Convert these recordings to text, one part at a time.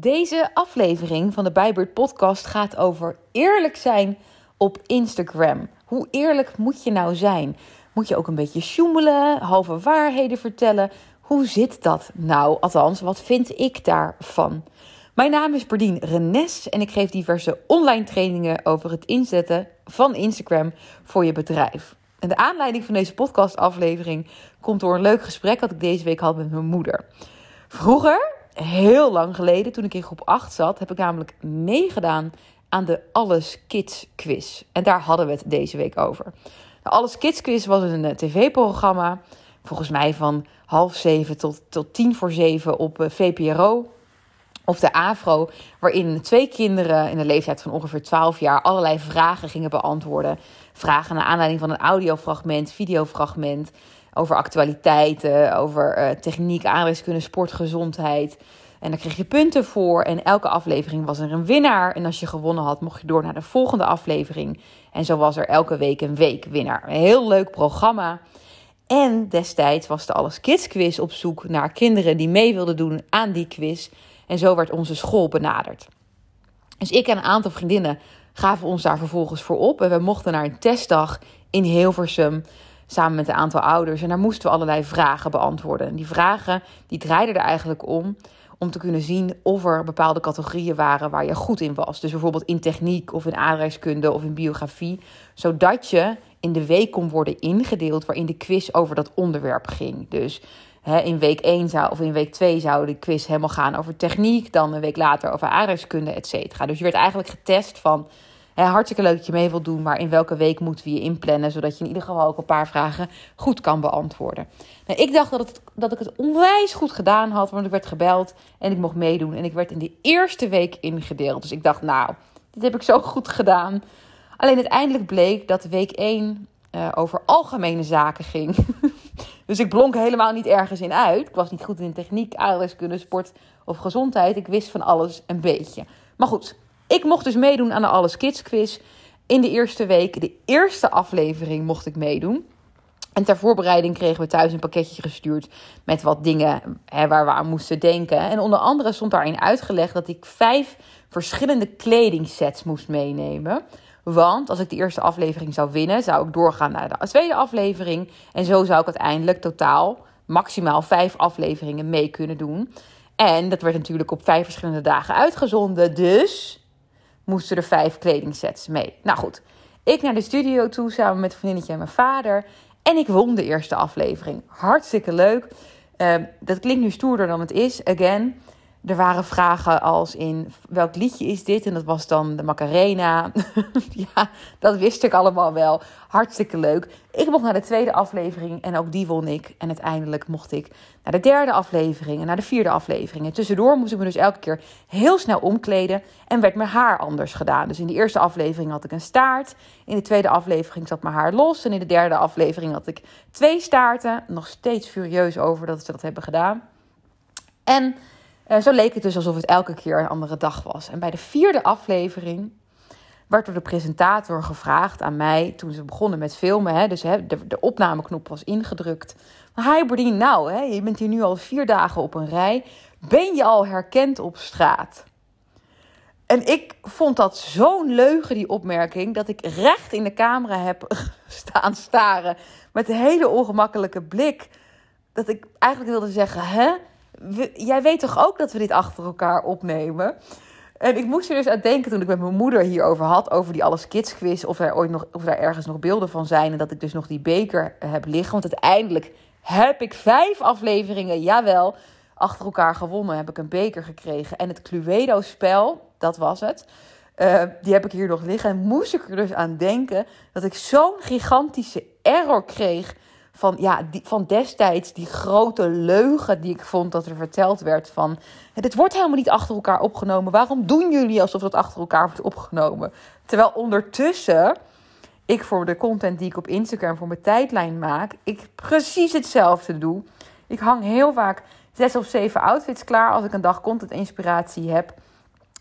Deze aflevering van de Bijbert podcast gaat over eerlijk zijn op Instagram. Hoe eerlijk moet je nou zijn? Moet je ook een beetje sjoemelen, halve waarheden vertellen? Hoe zit dat nou? Althans, wat vind ik daarvan? Mijn naam is Perdien Renes en ik geef diverse online trainingen over het inzetten van Instagram voor je bedrijf. En de aanleiding van deze podcastaflevering komt door een leuk gesprek dat ik deze week had met mijn moeder. Vroeger, heel lang geleden, toen ik in groep 8 zat, heb ik namelijk meegedaan aan de Alles Kids quiz. En daar hadden we het deze week over. De Alles Kids quiz was een eh, tv-programma, volgens mij van half zeven tot, tot tien voor zeven op eh, VPRO of de AVRO, waarin twee kinderen in de leeftijd van ongeveer 12 jaar allerlei vragen gingen beantwoorden. Vragen naar aanleiding van een audiofragment, videofragment, over actualiteiten, over uh, techniek, sport, gezondheid. En daar kreeg je punten voor. En elke aflevering was er een winnaar. En als je gewonnen had, mocht je door naar de volgende aflevering. En zo was er elke week een week winnaar. Een heel leuk programma. En destijds was de Alles Kids quiz op zoek naar kinderen die mee wilden doen aan die quiz. En zo werd onze school benaderd. Dus ik en een aantal vriendinnen gaven ons daar vervolgens voor op. En we mochten naar een testdag in Hilversum samen met een aantal ouders. En daar moesten we allerlei vragen beantwoorden. En die vragen die draaiden er eigenlijk om om te kunnen zien of er bepaalde categorieën waren waar je goed in was. Dus bijvoorbeeld in techniek of in aardrijkskunde of in biografie. Zodat je in de week kon worden ingedeeld waarin de quiz over dat onderwerp ging. Dus in week 1 zou, of in week 2 zou de quiz helemaal gaan over techniek. Dan een week later over aardrijkskunde, et cetera. Dus je werd eigenlijk getest van... hartstikke leuk dat je mee wilt doen, maar in welke week moeten we je inplannen... zodat je in ieder geval ook een paar vragen goed kan beantwoorden. Nou, ik dacht dat, dat ik het onwijs goed gedaan had, want ik werd gebeld en ik mocht meedoen. En ik werd in de eerste week ingedeeld. Dus ik dacht, nou, dit heb ik zo goed gedaan. Alleen uiteindelijk bleek dat week 1 uh, over algemene zaken ging. dus ik blonk helemaal niet ergens in uit. Ik was niet goed in techniek, aardrijkskunde, sport of gezondheid. Ik wist van alles een beetje. Maar goed, ik mocht dus meedoen aan de Alles Kids quiz. In de eerste week, de eerste aflevering, mocht ik meedoen. En ter voorbereiding kregen we thuis een pakketje gestuurd met wat dingen hè, waar we aan moesten denken. En onder andere stond daarin uitgelegd dat ik vijf verschillende kledingsets moest meenemen. Want als ik de eerste aflevering zou winnen, zou ik doorgaan naar de tweede aflevering. En zo zou ik uiteindelijk totaal maximaal vijf afleveringen mee kunnen doen. En dat werd natuurlijk op vijf verschillende dagen uitgezonden. Dus moesten er vijf kledingsets mee. Nou goed, ik naar de studio toe samen met een vriendinnetje en mijn vader. En ik won de eerste aflevering. Hartstikke leuk. Uh, dat klinkt nu stoerder dan het is. Again, er waren vragen als in welk liedje is dit? En dat was dan de Macarena. ja, dat wist ik allemaal wel. Hartstikke leuk. Ik mocht naar de tweede aflevering en ook die won ik. En uiteindelijk mocht ik naar de derde aflevering en naar de vierde aflevering. En tussendoor moest ik me dus elke keer heel snel omkleden en werd mijn haar anders gedaan. Dus in de eerste aflevering had ik een staart. In de tweede aflevering zat mijn haar los. En in de derde aflevering had ik twee staarten. Nog steeds furieus over dat ze dat hebben gedaan. En uh, zo leek het dus alsof het elke keer een andere dag was. En bij de vierde aflevering werd door de presentator gevraagd aan mij, toen ze begonnen met filmen, hè, dus hè, de, de opnameknop was ingedrukt. Hi Berdien, nou, hè, je bent hier nu al vier dagen op een rij. Ben je al herkend op straat? En ik vond dat zo'n leugen, die opmerking, dat ik recht in de camera heb staan staren met een hele ongemakkelijke blik. Dat ik eigenlijk wilde zeggen, hè? Jij weet toch ook dat we dit achter elkaar opnemen? En ik moest er dus aan denken toen ik met mijn moeder hierover had, over die Alles Kids quiz, of er ooit nog, of er ergens nog beelden van zijn en dat ik dus nog die beker heb liggen. Want uiteindelijk heb ik vijf afleveringen, jawel, achter elkaar gewonnen. Heb ik een beker gekregen. En het Cluedo-spel, dat was het. Uh, die heb ik hier nog liggen. En moest ik er dus aan denken dat ik zo'n gigantische error kreeg van, ja, die, van destijds die grote leugen die ik vond dat er verteld werd van... Het wordt helemaal niet achter elkaar opgenomen. Waarom doen jullie alsof het achter elkaar wordt opgenomen? Terwijl ondertussen ik voor de content die ik op Instagram voor mijn tijdlijn maak... ik precies hetzelfde doe. Ik hang heel vaak zes of zeven outfits klaar als ik een dag content inspiratie heb.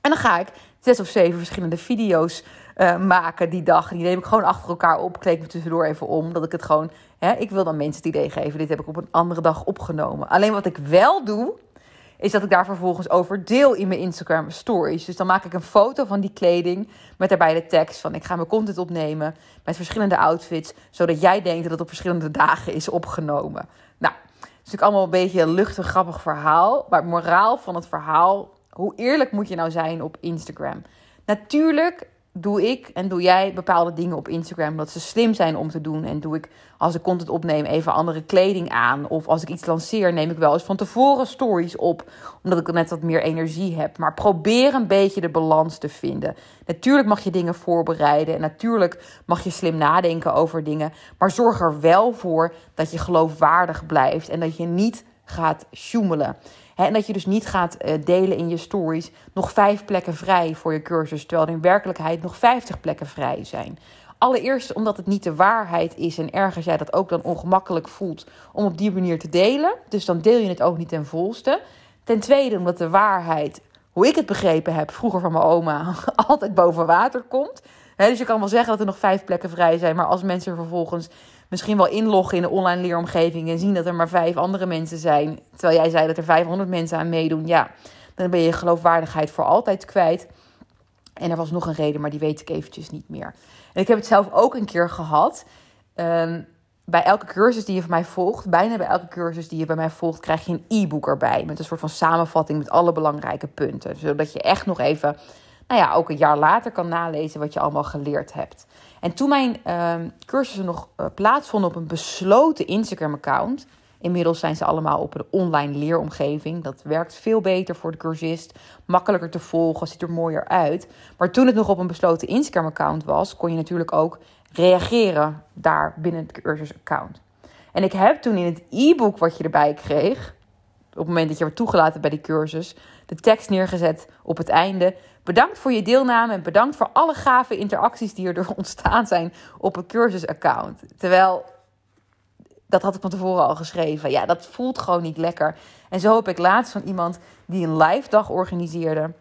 En dan ga ik zes of zeven verschillende video's uh, maken die dag. Die neem ik gewoon achter elkaar op. Kleed me tussendoor even om. Dat ik het gewoon. Hè, ik wil dan mensen het idee geven. Dit heb ik op een andere dag opgenomen. Alleen wat ik wel doe. is dat ik daar vervolgens over deel in mijn Instagram stories. Dus dan maak ik een foto van die kleding met daarbij de tekst van ik ga mijn content opnemen met verschillende outfits, zodat jij denkt dat het op verschillende dagen is opgenomen. Nou, het is natuurlijk allemaal een beetje een luchtig, grappig verhaal, maar het moraal van het verhaal, hoe eerlijk moet je nou zijn op Instagram? Natuurlijk doe ik en doe jij bepaalde dingen op Instagram dat ze slim zijn om te doen. En doe ik als ik content opneem even andere kleding aan. Of als ik iets lanceer, neem ik wel eens van tevoren stories op. Omdat ik net wat meer energie heb. Maar probeer een beetje de balans te vinden. Natuurlijk mag je dingen voorbereiden. En natuurlijk mag je slim nadenken over dingen. Maar zorg er wel voor dat je geloofwaardig blijft. En dat je niet gaat sjoemelen en dat je dus niet gaat eh, delen in je stories nog vijf plekken vrij voor je cursus, terwijl er in werkelijkheid nog vijftig plekken vrij zijn. Allereerst omdat het niet de waarheid is en ergens jij dat ook dan ongemakkelijk voelt om op die manier te delen. Dus dan deel je het ook niet ten volste. Ten tweede omdat de waarheid, hoe ik het begrepen heb, vroeger van mijn oma, altijd boven water komt. Dus je kan wel zeggen dat er nog vijf plekken vrij zijn, maar als mensen vervolgens misschien wel inloggen in de online leeromgeving en zien dat er maar vijf andere mensen zijn, terwijl jij zei dat er 500 mensen aan meedoen, ja, dan ben je geloofwaardigheid voor altijd kwijt. En er was nog een reden, maar die weet ik eventjes niet meer. En ik heb het zelf ook een keer gehad. Um, bij elke cursus die je van mij volgt, bijna bij elke cursus die je bij mij volgt, krijg je een e-book erbij. Met een soort van samenvatting met alle belangrijke punten. Zodat je echt nog even, nou ja, ook een jaar later kan nalezen wat je allemaal geleerd hebt. En toen mijn uh, cursussen nog uh, plaatsvonden op een besloten Instagram-account. Inmiddels zijn ze allemaal op een online leeromgeving. Dat werkt veel beter voor de cursist. Makkelijker te volgen, ziet er mooier uit. Maar toen het nog op een besloten Instagram-account was, kon je natuurlijk ook reageren daar binnen het cursusaccount. En ik heb toen in het e-book wat je erbij kreeg, op het moment dat je werd toegelaten bij die cursus, de tekst neergezet op het einde. Bedankt voor je deelname en bedankt voor alle gave interacties die er ontstaan zijn op het cursusaccount. Terwijl, dat had ik van tevoren al geschreven. Ja, dat voelt gewoon niet lekker. En zo heb ik laatst van iemand die een live dag organiseerde.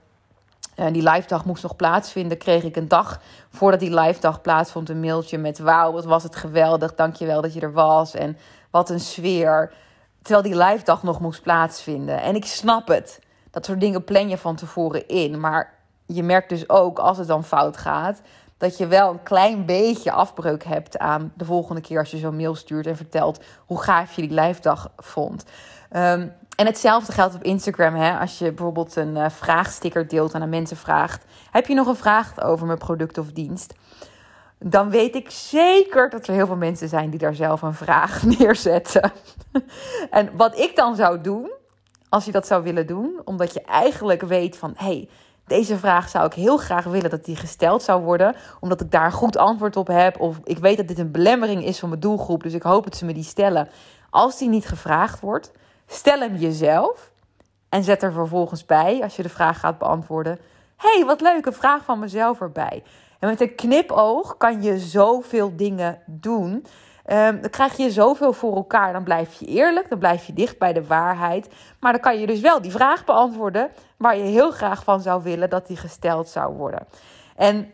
En die live dag moest nog plaatsvinden. Kreeg ik een dag voordat die live dag plaatsvond een mailtje met: Wauw, wat was het geweldig. Dankjewel dat je er was. En wat een sfeer. Terwijl die live dag nog moest plaatsvinden. En ik snap het. Dat soort dingen plan je van tevoren in. Maar je merkt dus ook als het dan fout gaat, dat je wel een klein beetje afbreuk hebt aan de volgende keer als je zo'n mail stuurt en vertelt hoe gaaf je die live dag vond. Ehm, en hetzelfde geldt op Instagram. Hè? Als je bijvoorbeeld een uh, vraagsticker deelt en aan mensen vraagt: Heb je nog een vraag over mijn product of dienst? Dan weet ik zeker dat er heel veel mensen zijn die daar zelf een vraag neerzetten. en wat ik dan zou doen, als je dat zou willen doen, omdat je eigenlijk weet van hé, hey, deze vraag zou ik heel graag willen dat die gesteld zou worden, omdat ik daar een goed antwoord op heb. Of ik weet dat dit een belemmering is van mijn doelgroep, dus ik hoop dat ze me die stellen. Als die niet gevraagd wordt, stel hem jezelf en zet er vervolgens bij, als je de vraag gaat beantwoorden. hey, wat leuke vraag van mezelf erbij. En met een knipoog kan je zoveel dingen doen. Um, dan krijg je zoveel voor elkaar. Dan blijf je eerlijk, dan blijf je dicht bij de waarheid. Maar dan kan je dus wel die vraag beantwoorden waar je heel graag van zou willen dat die gesteld zou worden. En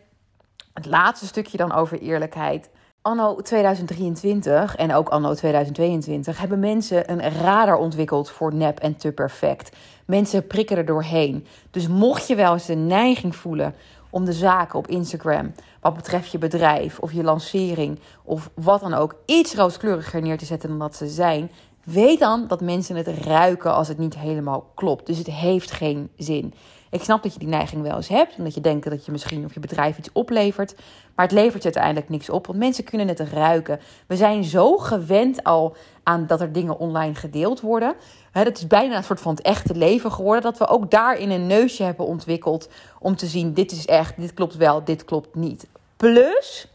het laatste stukje dan over eerlijkheid. Anno 2023 en ook anno 2022 hebben mensen een radar ontwikkeld voor nep en te perfect. Mensen prikken er doorheen. Dus mocht je wel eens de neiging voelen om de zaken op Instagram, wat betreft je bedrijf of je lancering of wat dan ook, iets rooskleuriger neer te zetten dan dat ze zijn, weet dan dat mensen het ruiken als het niet helemaal klopt. Dus het heeft geen zin. Ik snap dat je die neiging wel eens hebt. En dat je denkt dat je misschien of je bedrijf iets oplevert. Maar het levert uiteindelijk niks op. Want mensen kunnen het ruiken. We zijn zo gewend al aan dat er dingen online gedeeld worden. Het is bijna een soort van het echte leven geworden. Dat we ook daarin een neusje hebben ontwikkeld. Om te zien, dit is echt, dit klopt wel, dit klopt niet. Plus,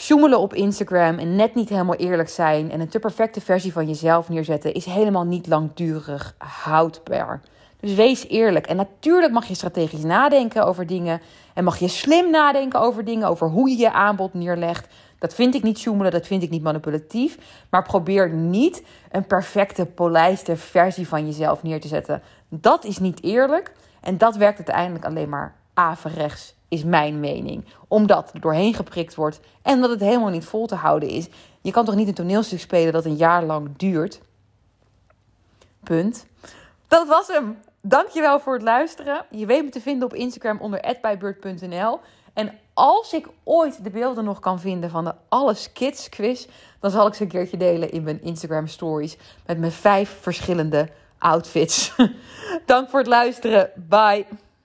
sjoemelen op Instagram en net niet helemaal eerlijk zijn. En een te perfecte versie van jezelf neerzetten. Is helemaal niet langdurig houdbaar. Dus wees eerlijk. En natuurlijk mag je strategisch nadenken over dingen. En mag je slim nadenken over dingen. Over hoe je je aanbod neerlegt. Dat vind ik niet zoemelen, dat vind ik niet manipulatief. Maar probeer niet een perfecte, polijste versie van jezelf neer te zetten. Dat is niet eerlijk. En dat werkt uiteindelijk alleen maar averechts, is mijn mening. Omdat er doorheen geprikt wordt en dat het helemaal niet vol te houden is. Je kan toch niet een toneelstuk spelen dat een jaar lang duurt? Punt. Dat was hem. Dankjewel voor het luisteren. Je weet me te vinden op Instagram onder @bijbeurt.nl. En als ik ooit de beelden nog kan vinden van de Alles Kids quiz, dan zal ik ze een keertje delen in mijn Instagram stories met mijn vijf verschillende outfits. Dank voor het luisteren. Bye.